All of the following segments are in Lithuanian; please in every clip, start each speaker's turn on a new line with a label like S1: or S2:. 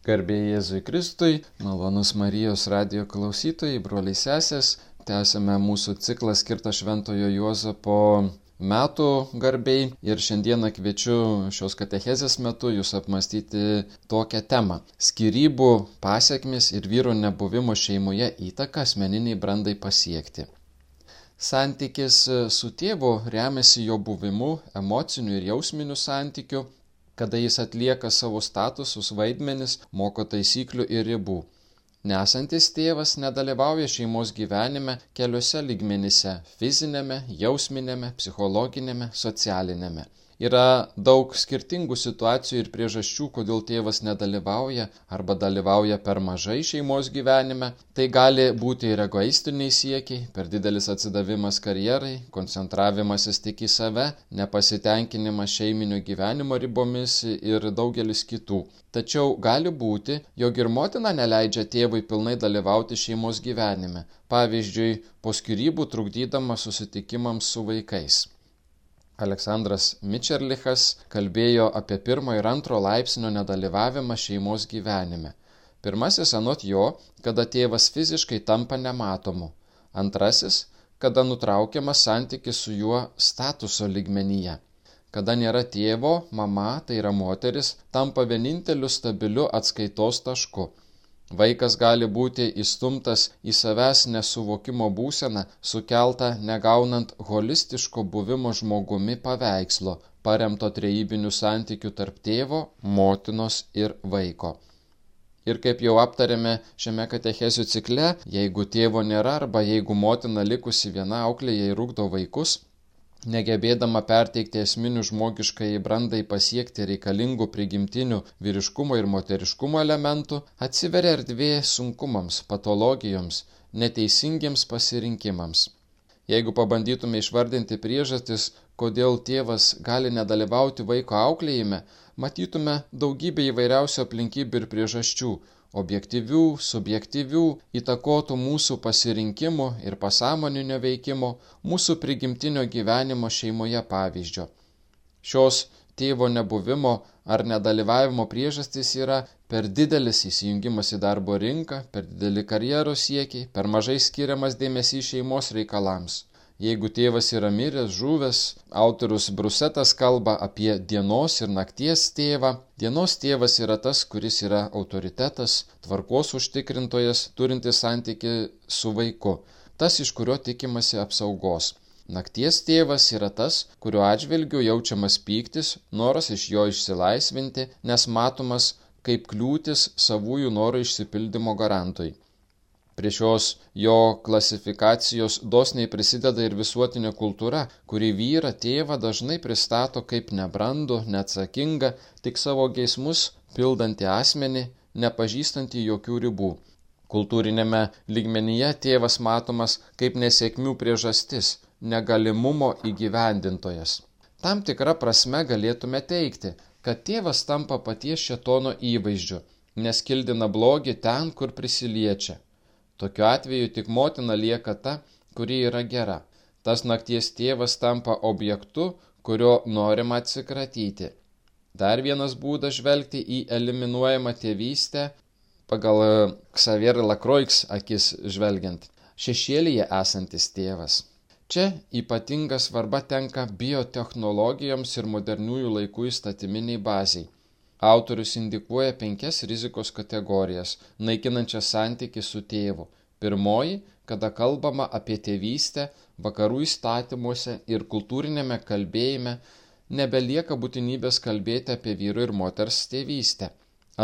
S1: Garbėjai Jėzui Kristui, malonus Marijos radio klausytojai, broliai sesės, tęsime mūsų ciklą skirtą Šventojo Juozapo metų garbiai ir šiandieną kviečiu šios katechezės metu jūs apmastyti tokią temą - skirybų pasiekmes ir vyro nebuvimo šeimoje įtaka asmeniniai brandai pasiekti. Santykis su tėvu remiasi jo buvimu, emociniu ir jausminiu santykiu kada jis atlieka savo statusus vaidmenis, moko taisyklių ir ribų. Nesantis tėvas nedalyvauja šeimos gyvenime keliose lygmenyse - fizinėme, jausminėme, psichologinėme, socialinėme. Yra daug skirtingų situacijų ir priežasčių, kodėl tėvas nedalyvauja arba dalyvauja per mažai šeimos gyvenime. Tai gali būti ir egoistiniai siekiai, per didelis atsidavimas karjerai, koncentravimasis tik į save, nepasitenkinimas šeiminio gyvenimo ribomis ir daugelis kitų. Tačiau gali būti, jog ir motina neleidžia tėvui pilnai dalyvauti šeimos gyvenime, pavyzdžiui, po skirybų trukdydama susitikimams su vaikais. Aleksandras Mičerlichas kalbėjo apie pirmo ir antro laipsnio nedalyvavimą šeimos gyvenime. Pirmasis anot jo, kada tėvas fiziškai tampa nematomu. Antrasis, kada nutraukiamas santykis su juo statuso lygmenyje. Kada nėra tėvo, mama, tai yra moteris, tampa vieninteliu stabiliu atskaitos tašku Vaikas gali būti įstumtas į savęs nesuvokimo būseną, sukeltą negaunant holistiško buvimo žmogumi paveikslo, paremto trejybinių santykių tarp tėvo, motinos ir vaiko. Ir kaip jau aptarėme šiame katechezių cikle, jeigu tėvo nėra arba jeigu motina likusi viena auklėje ir ugdo vaikus, negebėdama perteikti esminių žmogiškai brandai pasiekti reikalingų prigimtinių vyriškumo ir moteriškumo elementų, atsiveria erdvė sunkumams, patologijoms, neteisingiems pasirinkimams. Jeigu pabandytume išvardinti priežastis, kodėl tėvas gali nedalyvauti vaiko auklėjime, matytume daugybę įvairiausių aplinkybių ir priežasčių, objektyvių, subjektyvių, įtakotų mūsų pasirinkimų ir pasąmoninio veikimo, mūsų prigimtinio gyvenimo šeimoje pavyzdžio. Šios tėvo nebuvimo ar nedalyvavimo priežastys yra per didelis įsijungimas į darbo rinką, per dideli karjeros siekiai, per mažai skiriamas dėmesys šeimos reikalams. Jeigu tėvas yra miręs, žuvęs, autorius Brusetas kalba apie dienos ir nakties tėvą. Dienos tėvas yra tas, kuris yra autoritetas, tvarkos užtikrintojas, turintis santyki su vaiku, tas, iš kurio tikimasi apsaugos. Nakties tėvas yra tas, kurio atžvilgiu jaučiamas pyktis, noras iš jo išsilaisvinti, nes matomas kaip kliūtis savųjų norų išsipildymo garantui. Prie šios jo klasifikacijos dosniai prisideda ir visuotinė kultūra, kuri vyrą tėvą dažnai pristato kaip nebrandų, neatsakingą, tik savo geismus pildantį asmenį, nepažįstantį jokių ribų. Kultūrinėme lygmenyje tėvas matomas kaip nesėkmių priežastis, negalimumo įgyvendintojas. Tam tikra prasme galėtume teikti, kad tėvas tampa paties šetono įvaizdžiu, nes kildina blogį ten, kur prisiliečia. Tokiu atveju tik motina lieka ta, kuri yra gera. Tas nakties tėvas tampa objektu, kurio norima atsikratyti. Dar vienas būdas žvelgti į eliminuojamą tėvystę pagal e, Xavier Lacroix akis žvelgiant - šešėlyje esantis tėvas. Čia ypatinga svarba tenka biotehnologijoms ir moderniųjų laikų įstatyminiai baziai. Autorius indikuoja penkias rizikos kategorijas, naikinančias santyki su tėvu. Pirmoji, kada kalbama apie tėvystę, vakarų įstatymuose ir kultūrinėme kalbėjime nebelieka būtinybės kalbėti apie vyru ir moters tėvystę.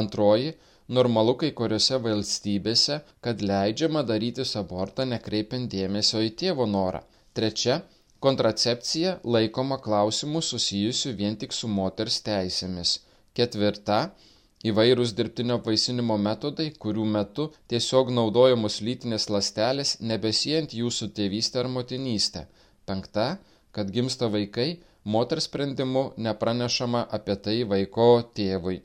S1: Antroji, normalu kai kuriuose valstybėse, kad leidžiama daryti abortą nekreipiant dėmesio į tėvo norą. Trečia, kontracepcija laikoma klausimų susijusių vien tik su moters teisėmis. Ketvirta - įvairūs dirbtinio apvaisinimo metodai, kurių metu tiesiog naudojamos lytinės ląstelės, nebesijant jų su tėvystė ar motinystė. Penkta - kad gimsta vaikai, moters sprendimu nepranešama apie tai vaiko tėvui.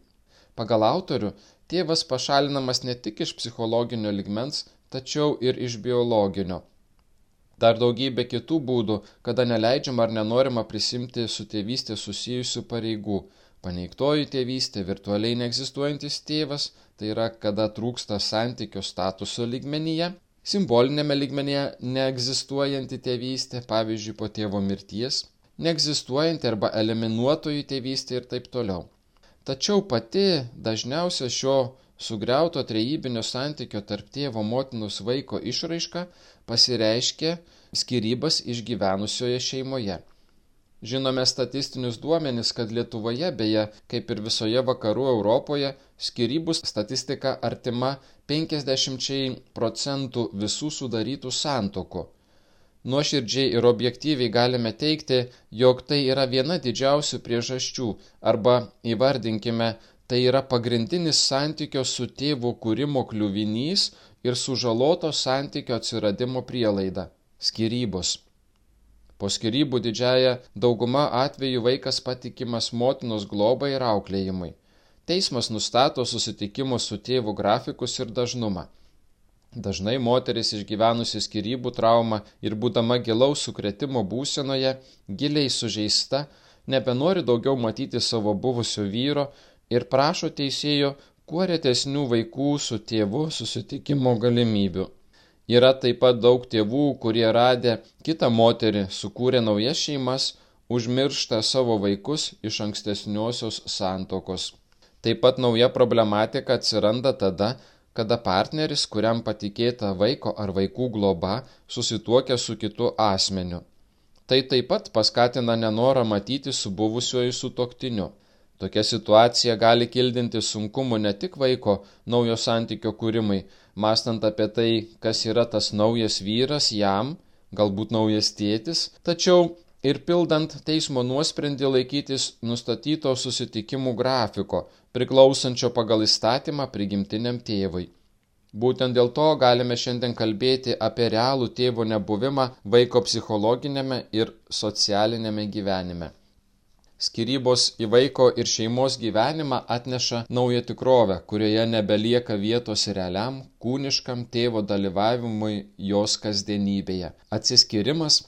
S1: Pagal autorių, tėvas pašalinamas ne tik iš psichologinio ligmens, tačiau ir iš biologinio. Dar daugybė kitų būdų, kada neleidžiama ar nenorima prisimti su tėvystė susijusių pareigų Paneigtoji tėvystė, virtualiai neegzistuojantis tėvas, tai yra kada trūksta santykio statuso lygmenyje, simbolinėme lygmenyje neegzistuojanti tėvystė, pavyzdžiui, po tėvo mirties, neegzistuojanti arba eliminuotoji tėvystė ir taip toliau. Tačiau pati dažniausia šio sugriauto trejybinio santykio tarp tėvo motinos vaiko išraiška pasireiškia skirybas išgyvenusioje šeimoje. Žinome statistinius duomenis, kad Lietuvoje, beje, kaip ir visoje vakarų Europoje, skirybų statistika artima 50 procentų visų sudarytų santokų. Nuoširdžiai ir objektyviai galime teikti, jog tai yra viena didžiausių priežasčių arba įvardinkime tai yra pagrindinis santykio su tėvu kūrimo kliuvinys ir sužaloto santykio atsiradimo prielaida - skirybos. Po skirybų didžiaja dauguma atvejų vaikas patikimas motinos globai ir auklėjimui. Teismas nustato susitikimo su tėvu grafikus ir dažnumą. Dažnai moteris išgyvenusi skirybų traumą ir būdama gilaus sukretimo būsenoje, giliai sužeista, nebenori daugiau matyti savo buvusio vyro ir prašo teisėjo kuo retesnių vaikų su tėvu susitikimo galimybių. Yra taip pat daug tėvų, kurie radę kitą moterį sukūrė naujas šeimas, užmiršta savo vaikus iš ankstesniosios santokos. Taip pat nauja problematika atsiranda tada, kada partneris, kuriam patikėta vaiko ar vaikų globa, susituokia su kitu asmeniu. Tai taip pat paskatina nenorą matyti su buvusiuoju sutoktiniu. Tokia situacija gali kildinti sunkumų ne tik vaiko naujo santykio kūrimai, mastant apie tai, kas yra tas naujas vyras jam, galbūt naujas tėtis, tačiau ir pildant teismo nuosprendį laikytis nustatyto susitikimų grafiko, priklausančio pagal įstatymą prigimtiniam tėvui. Būtent dėl to galime šiandien kalbėti apie realų tėvo nebuvimą vaiko psichologinėme ir socialinėme gyvenime. Skirybos į vaiko ir šeimos gyvenimą atneša naują tikrovę, kurioje nebelieka vietos realiam, kūniškam tėvo dalyvavimui jos kasdienybėje. Atsiskirimas,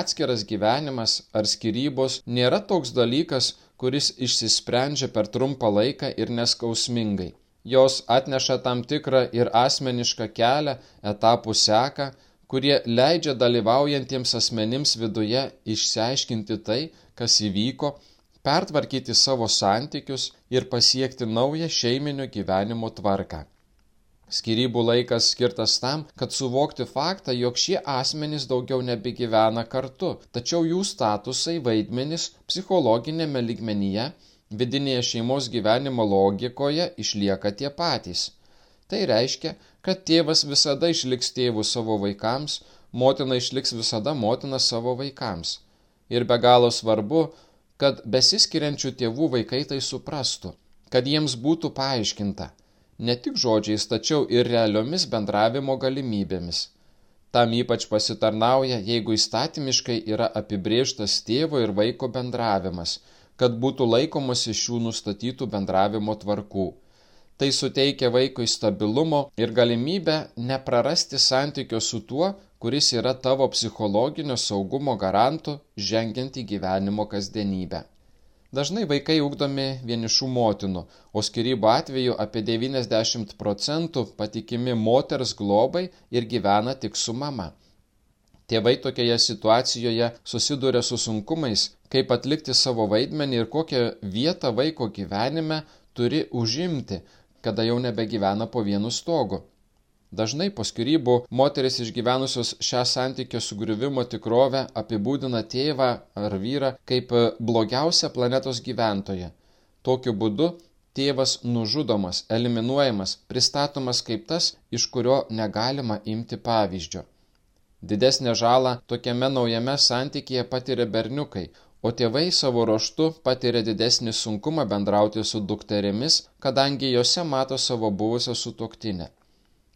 S1: atskiras gyvenimas ar skirybos nėra toks dalykas, kuris išsisprendžia per trumpą laiką ir neskausmingai. Jos atneša tam tikrą ir asmenišką kelią, etapų seką, kurie leidžia dalyvaujantiems asmenims viduje išsiaiškinti tai, kas įvyko pertvarkyti savo santykius ir pasiekti naują šeiminio gyvenimo tvarką. Skirybų laikas skirtas tam, kad suvokti faktą, jog šie asmenys daugiau nebegyvena kartu, tačiau jų statusai vaidmenys psichologinėme lygmenyje, vidinėje šeimos gyvenimo logikoje išlieka tie patys. Tai reiškia, kad tėvas visada išliks tėvų savo vaikams, motina išliks visada motina savo vaikams. Ir be galo svarbu, kad besiskiriančių tėvų vaikai tai suprastų, kad jiems būtų paaiškinta ne tik žodžiais, tačiau ir realiomis bendravimo galimybėmis. Tam ypač pasitarnauja, jeigu įstatymiškai yra apibrėžtas tėvo ir vaiko bendravimas, kad būtų laikomasi šių nustatytų bendravimo tvarkų. Tai suteikia vaikui stabilumo ir galimybę neprarasti santykio su tuo, kuris yra tavo psichologinio saugumo garantu žengiant į gyvenimo kasdienybę. Dažnai vaikai ugdomi vienišų motinų, o skirybų atveju apie 90 procentų patikimi moters globai ir gyvena tik su mama. Tėvai tokioje situacijoje susiduria su sunkumais, kaip atlikti savo vaidmenį ir kokią vietą vaiko gyvenime turi užimti, kada jau nebegyvena po vienu stogu. Dažnai po skirybų moteris išgyvenusios šią santykio sugriuvimo tikrovę apibūdina tėvą ar vyrą kaip blogiausią planetos gyventoją. Tokiu būdu tėvas nužudomas, eliminuojamas, pristatomas kaip tas, iš kurio negalima imti pavyzdžio. Didesnę žalą tokiame naujame santykėje patiria berniukai, o tėvai savo ruoštu patiria didesnį sunkumą bendrauti su dukterėmis, kadangi jose mato savo buvusią sutoktinę.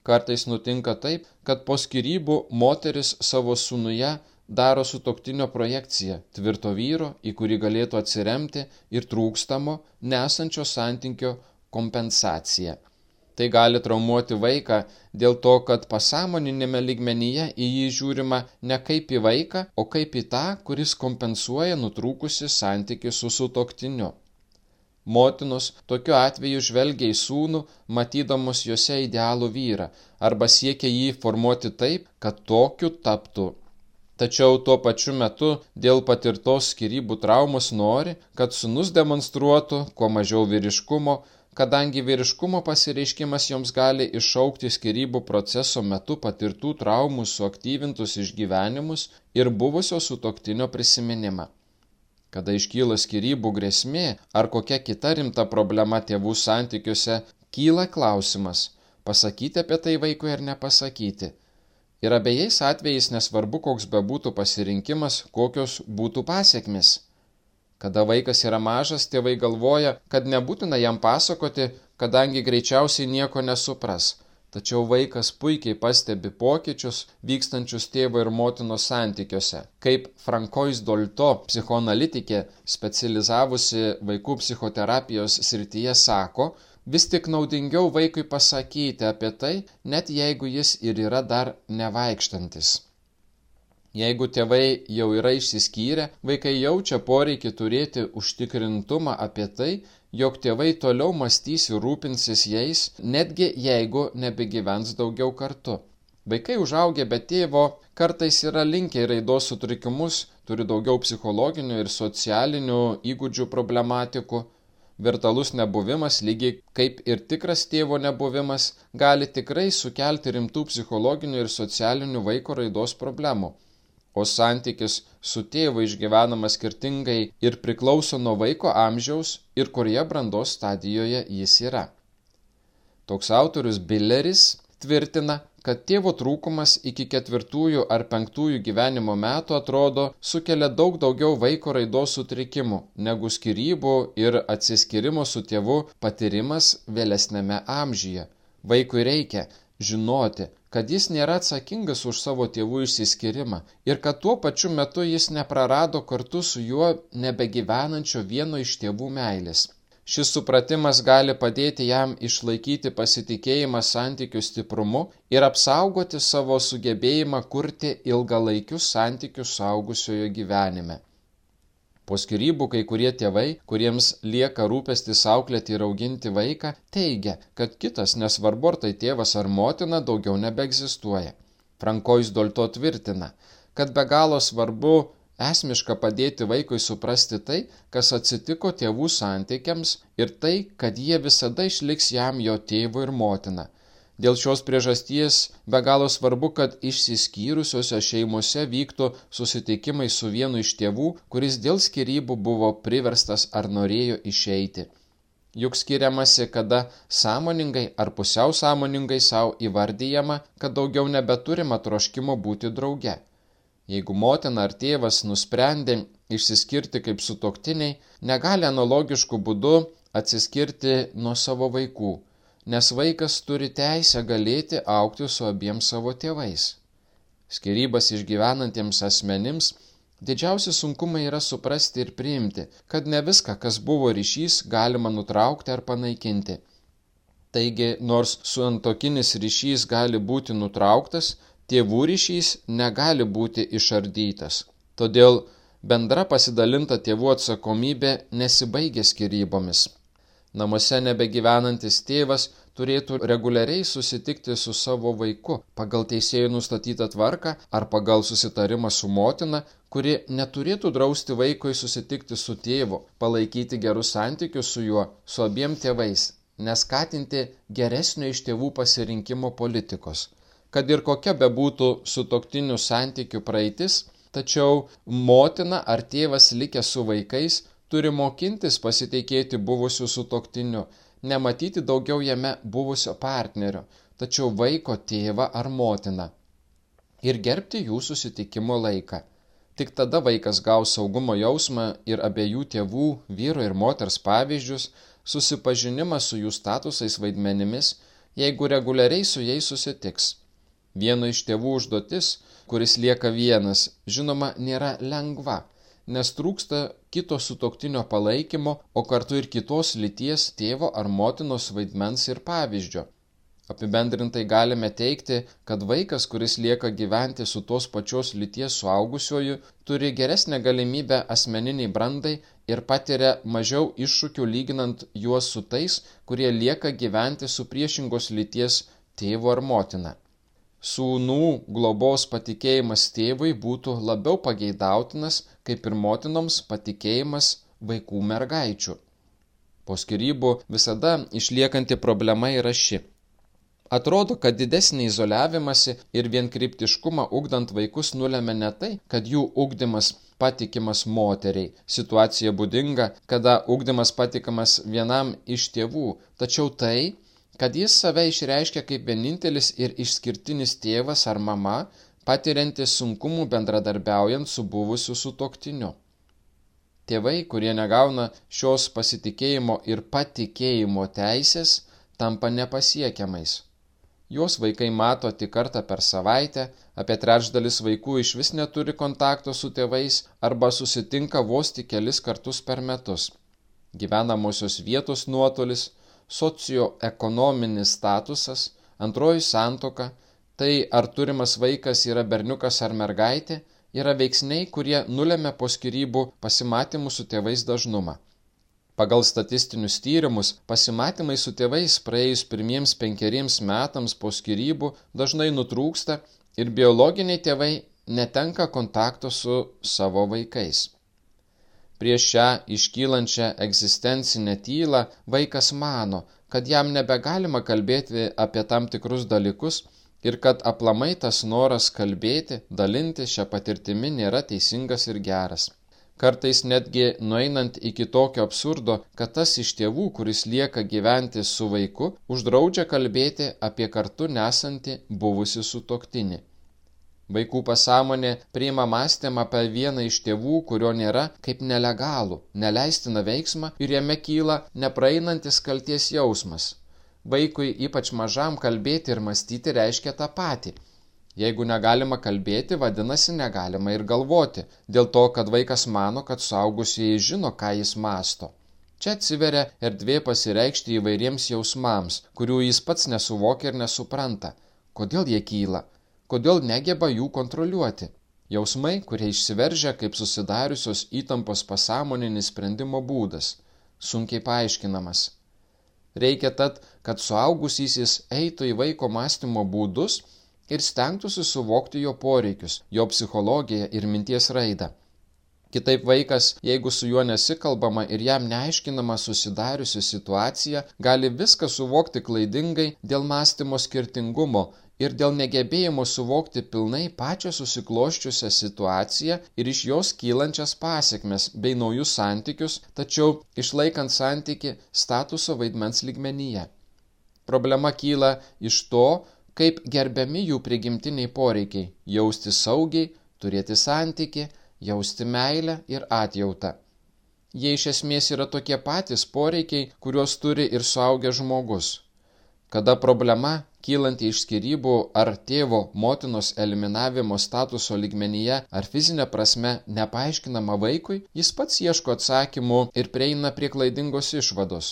S1: Kartais nutinka taip, kad po skirybų moteris savo sūnuje daro sutoktinio projekciją tvirto vyro, į kurį galėtų atsiremti ir trūkstamo, nesančio santykio kompensacija. Tai gali traumuoti vaiką dėl to, kad pasąmoninėme lygmenyje į jį žiūrima ne kaip į vaiką, o kaip į tą, kuris kompensuoja nutrūkusi santyki su sutoktiniu. Motinos tokiu atveju žvelgia į sūnų, matydamos juose idealų vyrą, arba siekia jį formuoti taip, kad tokiu taptų. Tačiau tuo pačiu metu dėl patirtos skirybų traumos nori, kad sunus demonstruotų kuo mažiau vyriškumo, kadangi vyriškumo pasireiškimas joms gali iššaukti skirybų proceso metu patirtų traumų suaktyvintus išgyvenimus ir buvusio sutoktinio prisiminimą. Kada iškyla skirybų grėsmė ar kokia kita rimta problema tėvų santykiuose, kyla klausimas - pasakyti apie tai vaikui ar nepasakyti. Ir abiejais atvejais nesvarbu, koks bebūtų pasirinkimas, kokios būtų pasiekmes. Kada vaikas yra mažas, tėvai galvoja, kad nebūtina jam pasakoti, kadangi greičiausiai nieko nesupras. Tačiau vaikas puikiai pastebi pokyčius vykstančius tėvo ir motinos santykiuose. Kaip Frankois Dolto, psichoanalitikė, specializavusi vaikų psichoterapijos srityje, sako, vis tik naudingiau vaikui pasakyti apie tai, net jeigu jis ir yra dar nevaikštantis. Jeigu tėvai jau yra išsiskyrę, vaikai jaučia poreikį turėti užtikrintumą apie tai, jog tėvai toliau mąstys ir rūpinsis jais, netgi jeigu nebegyvens daugiau kartu. Vaikai užaugę be tėvo kartais yra linkę į raidos sutrikimus, turi daugiau psichologinių ir socialinių įgūdžių problematikų. Virtualus nebuvimas, lygiai kaip ir tikras tėvo nebuvimas, gali tikrai sukelti rimtų psichologinių ir socialinių vaiko raidos problemų o santykis su tėvu išgyvenamas skirtingai ir priklauso nuo vaiko amžiaus ir kurioje brandos stadijoje jis yra. Toks autorius Billeris tvirtina, kad tėvo trūkumas iki ketvirtųjų ar penktųjų gyvenimo metų atrodo sukelia daug daugiau vaiko raidos sutrikimų negu skirybų ir atsiskirimo su tėvu patyrimas vėlesnėme amžyje. Vaikui reikia žinoti, kad jis nėra atsakingas už savo tėvų išsiskyrimą ir kad tuo pačiu metu jis neprarado kartu su juo nebegyvenančio vieno iš tėvų meilės. Šis supratimas gali padėti jam išlaikyti pasitikėjimą santykių stiprumu ir apsaugoti savo sugebėjimą kurti ilgalaikius santykius saugusiojo gyvenime. Po skirybų kai kurie tėvai, kuriems lieka rūpestis auklėti ir auginti vaiką, teigia, kad kitas, nesvarbu ar tai tėvas ar motina, daugiau nebeegzistuoja. Frankois Dolto tvirtina, kad be galo svarbu esmiška padėti vaikui suprasti tai, kas atsitiko tėvų santykiams ir tai, kad jie visada išliks jam jo tėvu ir motina Dėl šios priežasties be galo svarbu, kad išsiskyrusiose šeimose vyktų susitikimai su vienu iš tėvų, kuris dėl skirybų buvo priverstas ar norėjo išeiti. Juk skiriamasi, kada sąmoningai ar pusiau sąmoningai savo įvardyjama, kad daugiau nebeturima troškimo būti drauge. Jeigu motina ar tėvas nusprendė išsiskirti kaip sutoktiniai, negali analogiškų būdų atsiskirti nuo savo vaikų nes vaikas turi teisę galėti aukti su abiem savo tėvais. Skirybas išgyvenantiems asmenims didžiausi sunkumai yra suprasti ir priimti, kad ne viską, kas buvo ryšys, galima nutraukti ar panaikinti. Taigi, nors suantokinis ryšys gali būti nutrauktas, tėvų ryšys negali būti išardytas. Todėl bendra pasidalinta tėvų atsakomybė nesibaigia skirybomis. Namuose nebegyvenantis tėvas turėtų reguliariai susitikti su savo vaiku pagal teisėjų nustatytą tvarką ar pagal susitarimą su motina, kuri neturėtų drausti vaikui susitikti su tėvu, palaikyti gerus santykius su juo, su abiem tėvais, neskatinti geresnio iš tėvų pasirinkimo politikos. Kad ir kokia bebūtų su toktiniu santykiu praeitis, tačiau motina ar tėvas likę su vaikais turi mokintis pasitikėti buvusiu sutoktiniu, nematyti daugiau jame buvusio partnerio, tačiau vaiko tėvą ar motiną. Ir gerbti jų susitikimo laiką. Tik tada vaikas gaus saugumo jausmą ir abiejų tėvų, vyro ir moters pavyzdžius, susipažinimą su jų statusais vaidmenimis, jeigu reguliariai su jais susitiks. Vieno iš tėvų užduotis, kuris lieka vienas, žinoma, nėra lengva nes trūksta kito sutoktinio palaikymo, o kartu ir kitos lyties tėvo ar motinos vaidmens ir pavyzdžio. Apibendrintai galime teikti, kad vaikas, kuris lieka gyventi su tos pačios lyties suaugusioju, turi geresnę galimybę asmeniniai brandai ir patiria mažiau iššūkių lyginant juos su tais, kurie lieka gyventi su priešingos lyties tėvu ar motina. Sūnų globos patikėjimas tėvui būtų labiau pageidautinas, kaip ir motinoms patikėjimas vaikų mergaičių. Po skirybų visada išliekanti problema yra ši. Atrodo, kad didesnį izoliavimąsi ir vienkryptiškumą ugdant vaikus nulėmė ne tai, kad jų ugdymas patikimas moteriai. Situacija būdinga, kada ugdymas patikimas vienam iš tėvų, tačiau tai, kad jis save išreiškia kaip vienintelis ir išskirtinis tėvas ar mama, patiriantis sunkumų bendradarbiaujant su buvusiu sutoktiniu. Tėvai, kurie negauna šios pasitikėjimo ir patikėjimo teisės, tampa nepasiekiamais. Juos vaikai mato tik kartą per savaitę, apie trečdalis vaikų iš vis neturi kontakto su tėvais arba susitinka vos tik kelis kartus per metus. Gyvenamosios vietos nuotolis, socioekonominis statusas, antroji santoka, tai ar turimas vaikas yra berniukas ar mergaitė, yra veiksniai, kurie nulėmė po skirybų pasimatymų su tėvais dažnumą. Pagal statistinius tyrimus, pasimatymai su tėvais praėjus pirmiems penkeriems metams po skirybų dažnai nutrūksta ir biologiniai tėvai netenka kontakto su savo vaikais. Prieš šią iškylančią egzistencinę tylą vaikas mano, kad jam nebegalima kalbėti apie tam tikrus dalykus ir kad aplamai tas noras kalbėti, dalinti šią patirtimį nėra teisingas ir geras kartais netgi nueinant iki tokio absurdo, kad tas iš tėvų, kuris lieka gyventi su vaiku, uždraudžia kalbėti apie kartu nesantį buvusi sutoktinį. Vaikų pasąmonė priima mąstymą apie vieną iš tėvų, kurio nėra, kaip nelegalų, neleistiną veiksmą ir jame kyla nepraeinantis kalties jausmas. Vaikui ypač mažam kalbėti ir mąstyti reiškia tą patį Jeigu negalima kalbėti, vadinasi negalima ir galvoti, dėl to, kad vaikas mano, kad suaugusieji žino, ką jis masto. Čia atsiveria erdvė pasireikšti įvairiems jausmams, kurių jis pats nesuvokia ir nesupranta. Kodėl jie kyla? Kodėl negeba jų kontroliuoti? Jausmai, kurie išsiveržia kaip susidariusios įtampos pasąmoninis sprendimo būdas, sunkiai paaiškinamas. Reikia tad, kad suaugusysis eitų į vaiko mąstymo būdus ir stengtųsi suvokti jo poreikius, jo psichologiją ir minties raidą. Kitaip vaikas, jeigu su juo nesikalbama ir jam neaiškinama susidariusi situacija, gali viską suvokti klaidingai dėl mąstymo skirtingumo ir dėl negebėjimo suvokti pilnai pačią susikloščiusią situaciją ir iš jos kylančias pasiekmes bei naujus santykius, tačiau išlaikant santyki statuso vaidmens lygmenyje. Problema kyla iš to, kaip gerbiami jų prigimtiniai poreikiai - jausti saugiai, turėti santyki, jausti meilę ir atjautą. Jie iš esmės yra tokie patys poreikiai, kuriuos turi ir suaugęs žmogus. Kada problema, kylanti iš skirybų ar tėvo motinos eliminavimo statuso lygmenyje ar fizinė prasme nepaaiškinama vaikui, jis pats ieško atsakymų ir prieina prie klaidingos išvados.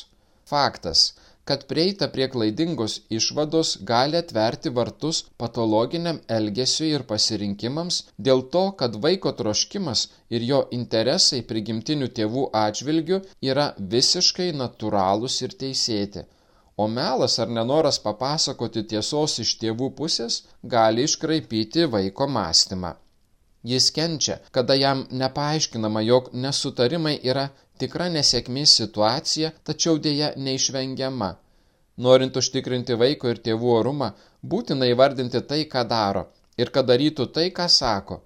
S1: Faktas, kad prieita prie klaidingos išvados gali atverti vartus patologiniam elgesiui ir pasirinkimams dėl to, kad vaiko troškimas ir jo interesai prigimtinių tėvų atžvilgių yra visiškai natūralūs ir teisėti. O melas ar nenoras papasakoti tiesos iš tėvų pusės gali iškraipyti vaiko mąstymą. Jis kenčia, kada jam nepaaiškinama, jog nesutarimai yra tikra nesėkmės situacija, tačiau dėja neišvengiama. Norint užtikrinti vaiko ir tėvų orumą, būtina įvardinti tai, ką daro ir kad darytų tai, ką sako.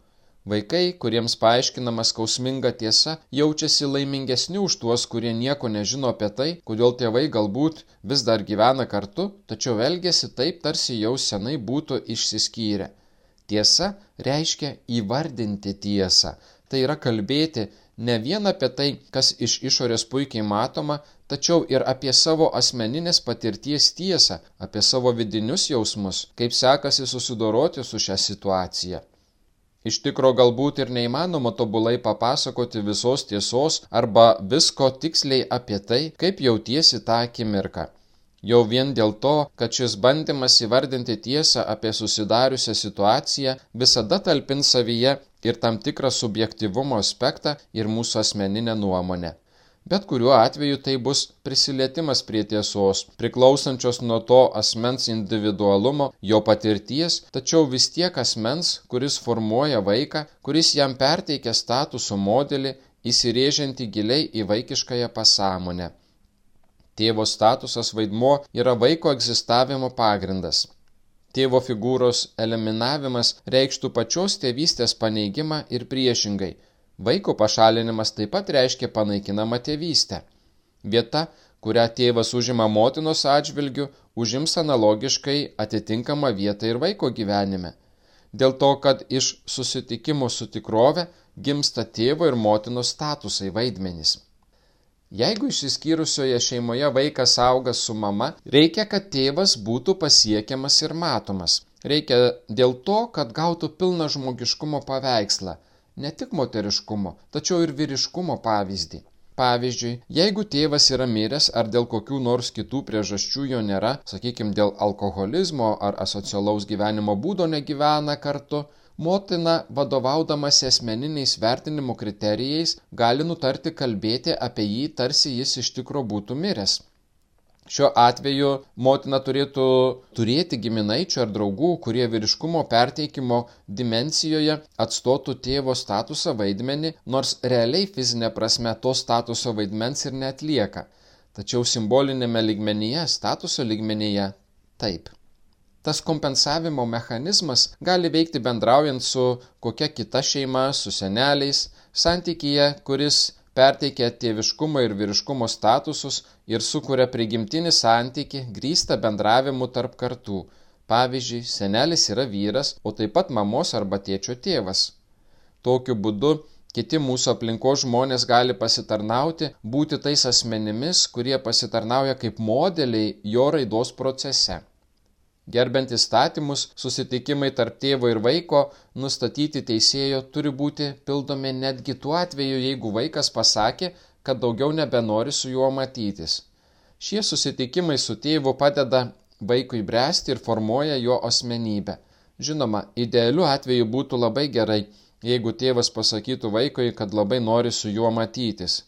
S1: Vaikai, kuriems paaiškinama skausminga tiesa, jaučiasi laimingesni už tuos, kurie nieko nežino apie tai, kodėl tėvai galbūt vis dar gyvena kartu, tačiau elgesi taip, tarsi jau senai būtų išsiskyrę. Tiesa reiškia įvardinti tiesą, tai yra kalbėti ne vien apie tai, kas iš išorės puikiai matoma, tačiau ir apie savo asmeninės patirties tiesą, apie savo vidinius jausmus, kaip sekasi susidoroti su šią situaciją. Iš tikro galbūt ir neįmanoma tobulai papasakoti visos tiesos arba visko tiksliai apie tai, kaip jautiesi tą akimirką. Jau vien dėl to, kad šis bandymas įvardinti tiesą apie susidariusią situaciją visada talpins savyje ir tam tikrą subjektivumo aspektą ir mūsų asmeninę nuomonę. Bet kuriuo atveju tai bus prisilietimas prie tiesos, priklausančios nuo to asmens individualumo, jo patirties, tačiau vis tiek asmens, kuris formuoja vaiką, kuris jam perteikia statusų modelį, įsirėžianti giliai į vaikiškąją pasąmonę. Tėvo statusas vaidmuo yra vaiko egzistavimo pagrindas. Tėvo figūros eliminavimas reikštų pačios tėvystės paneigimą ir priešingai. Vaiko pašalinimas taip pat reiškia panaikinamą tėvystę. Vieta, kurią tėvas užima motinos atžvilgių, užims analogiškai atitinkamą vietą ir vaiko gyvenime. Dėl to, kad iš susitikimo su tikrove gimsta tėvo ir motinos statusai vaidmenys. Jeigu išsiskyrusioje šeimoje vaikas auga su mama, reikia, kad tėvas būtų pasiekiamas ir matomas. Reikia dėl to, kad gautų pilną žmogiškumo paveikslą, ne tik moteriškumo, tačiau ir vyriškumo pavyzdį. Pavyzdžiui, jeigu tėvas yra miręs ar dėl kokių nors kitų priežasčių jo nėra, sakykime dėl alkoholizmo ar asocialaus gyvenimo būdo negyvena kartu, motina vadovaudamasi asmeniniais vertinimo kriterijais gali nutarti kalbėti apie jį, tarsi jis iš tikro būtų miręs. Šiuo atveju motina turėtų turėti giminaičių ar draugų, kurie vyriškumo perteikimo dimencijoje atstotų tėvo statusą vaidmenį, nors realiai fizinė prasme to statuso vaidmens ir netlieka. Tačiau simbolinėme ligmenyje, statuso ligmenyje taip tas kompensavimo mechanizmas gali veikti bendraujant su kokia kita šeima, su seneliais, santykyje, kuris perteikia tėviškumo ir vyriškumo statusus ir sukuria prigimtinį santyki grįstą bendravimu tarp kartų. Pavyzdžiui, senelis yra vyras, o taip pat mamos arba tėčio tėvas. Tokiu būdu kiti mūsų aplinkos žmonės gali pasitarnauti, būti tais asmenimis, kurie pasitarnauja kaip modeliai jo raidos procese. Gerbent įstatymus, susitikimai tarp tėvo ir vaiko nustatyti teisėjo turi būti pildomi netgi tuo atveju, jeigu vaikas pasakė, kad daugiau nebenori su juo matytis. Šie susitikimai su tėvu padeda vaikui bręsti ir formuoja jo asmenybę. Žinoma, idealiu atveju būtų labai gerai, jeigu tėvas pasakytų vaikui, kad labai nori su juo matytis.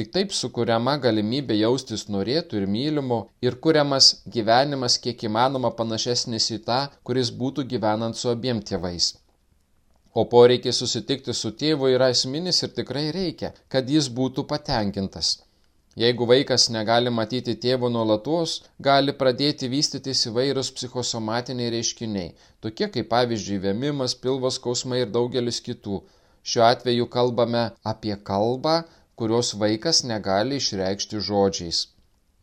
S1: Tik taip sukuriama galimybė jaustis norėtų ir mylimu ir kuriamas gyvenimas kiek įmanoma panašesnis į tą, kuris būtų gyvenant su abiem tėvais. O poreikiai susitikti su tėvu yra esminis ir tikrai reikia, kad jis būtų patenkintas. Jeigu vaikas negali matyti tėvo nuolatos, gali pradėti vystytis įvairūs psichosomatiniai reiškiniai, tokie kaip pavyzdžiui vėmimas, pilvos skausmai ir daugelis kitų. Šiuo atveju kalbame apie kalbą, kurios vaikas negali išreikšti žodžiais.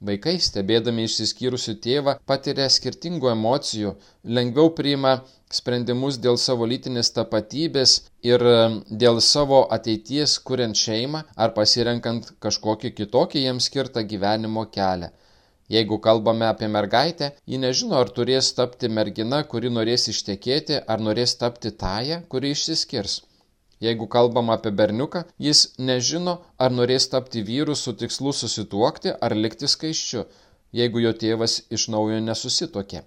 S1: Vaikai, stebėdami išsiskyrusių tėvą, patiria skirtingų emocijų, lengviau priima sprendimus dėl savo lytinės tapatybės ir dėl savo ateities kuriant šeimą ar pasirenkant kažkokį kitokį jiems skirtą gyvenimo kelią. Jeigu kalbame apie mergaitę, ji nežino, ar turės tapti mergina, kuri norės ištekėti, ar norės tapti tąją, kuri išsiskirs. Jeigu kalbam apie berniuką, jis nežino, ar norės tapti vyru su tikslu susituokti ar likti skaiščiu, jeigu jo tėvas iš naujo nesusitokė.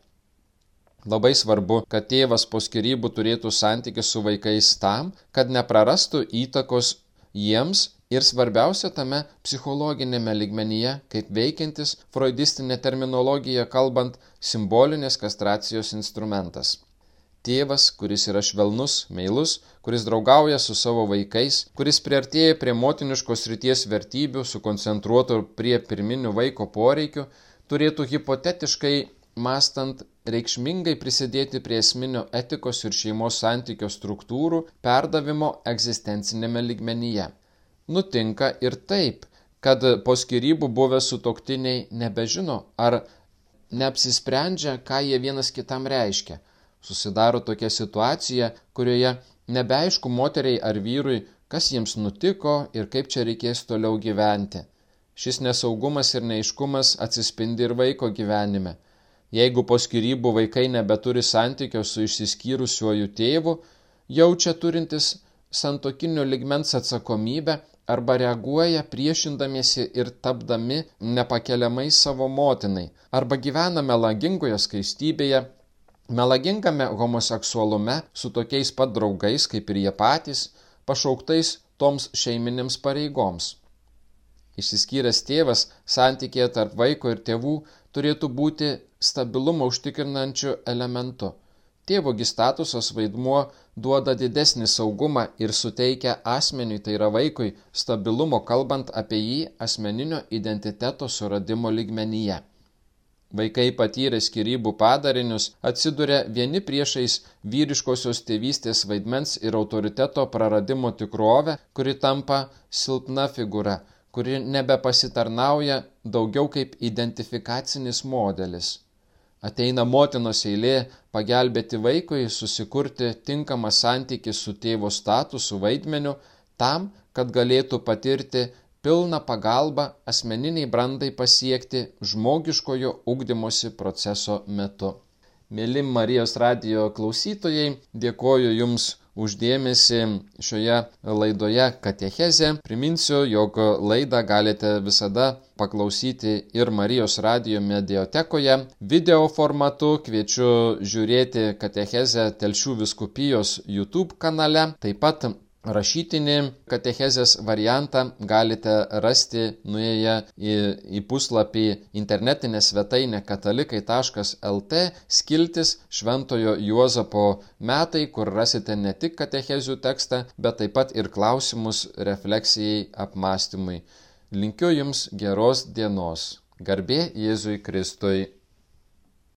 S1: Labai svarbu, kad tėvas po skirybų turėtų santykių su vaikais tam, kad neprarastų įtakos jiems ir svarbiausia tame psichologinėme ligmenyje, kaip veikiantis freudistinė terminologija kalbant simbolinės kastracijos instrumentas. Tėvas, kuris yra švelnus, meilus, kuris draugauja su savo vaikais, kuris priartėja prie motiniškos ryties vertybių, sukoncentruoto prie pirminių vaiko poreikių, turėtų hipotetiškai mastant reikšmingai prisidėti prie esminio etikos ir šeimos santykio struktūrų perdavimo egzistencinėme ligmenyje. Nutinka ir taip, kad po skirybų buvę sutoktiniai nebežino ar neapsisprendžia, ką jie vienas kitam reiškia Susidaro tokia situacija, kurioje nebeaišku moteriai ar vyrui, kas jiems nutiko ir kaip čia reikės toliau gyventi. Šis nesaugumas ir neiškumas atsispindi ir vaiko gyvenime. Jeigu po skirybų vaikai nebeturi santykio su išsiskyrusiuoju tėvu, jaučia turintis santokinio ligmens atsakomybę arba reaguoja priešindamiesi ir tapdami nepakeliamai savo motinai, arba gyvena melagingoje skaistybėje melagingame homoseksualume su tokiais pat draugais kaip ir jie patys, pašauktais toms šeiminėms pareigoms. Išsiskyręs tėvas santykėje tarp vaiko ir tėvų turėtų būti stabilumą užtikrinančiu elementu. Tėvogi statusas vaidmuo duoda didesnį saugumą ir suteikia asmeniui, tai yra vaikui, stabilumo kalbant apie jį asmeninio identiteto suradimo lygmenyje. Vaikai patyrę skirybų padarinius atsiduria vieni priešais vyriškosios tėvystės vaidmens ir autoriteto praradimo tikrovę, kuri tampa silpna figūra, kuri nebepasitarnauja daugiau kaip identifikacinis modelis. Ateina motinos eilė pagelbėti vaikui susikurti tinkamą santykį su tėvo statusu vaidmeniu tam, kad galėtų patirti pilną pagalbą asmeniniai brandai pasiekti žmogiškojo ugdymosi proceso metu. Mėly Marijos radijo klausytojai, dėkoju Jums uždėmesi šioje laidoje Katecheze. Priminsiu, jog laidą galite visada paklausyti ir Marijos radijo mediatekoje. Video formatu kviečiu žiūrėti Katechezę Telšių viskupijos YouTube kanale. Taip pat Rašytinį katechezės variantą galite rasti nuėję į, į puslapį internetinę svetainę katalikai.lt skiltis Šventojo Juozapo metai, kur rasite ne tik katechezių tekstą, bet taip pat ir klausimus refleksijai apmąstymui. Linkiu Jums geros dienos. Garbė Jėzui Kristui.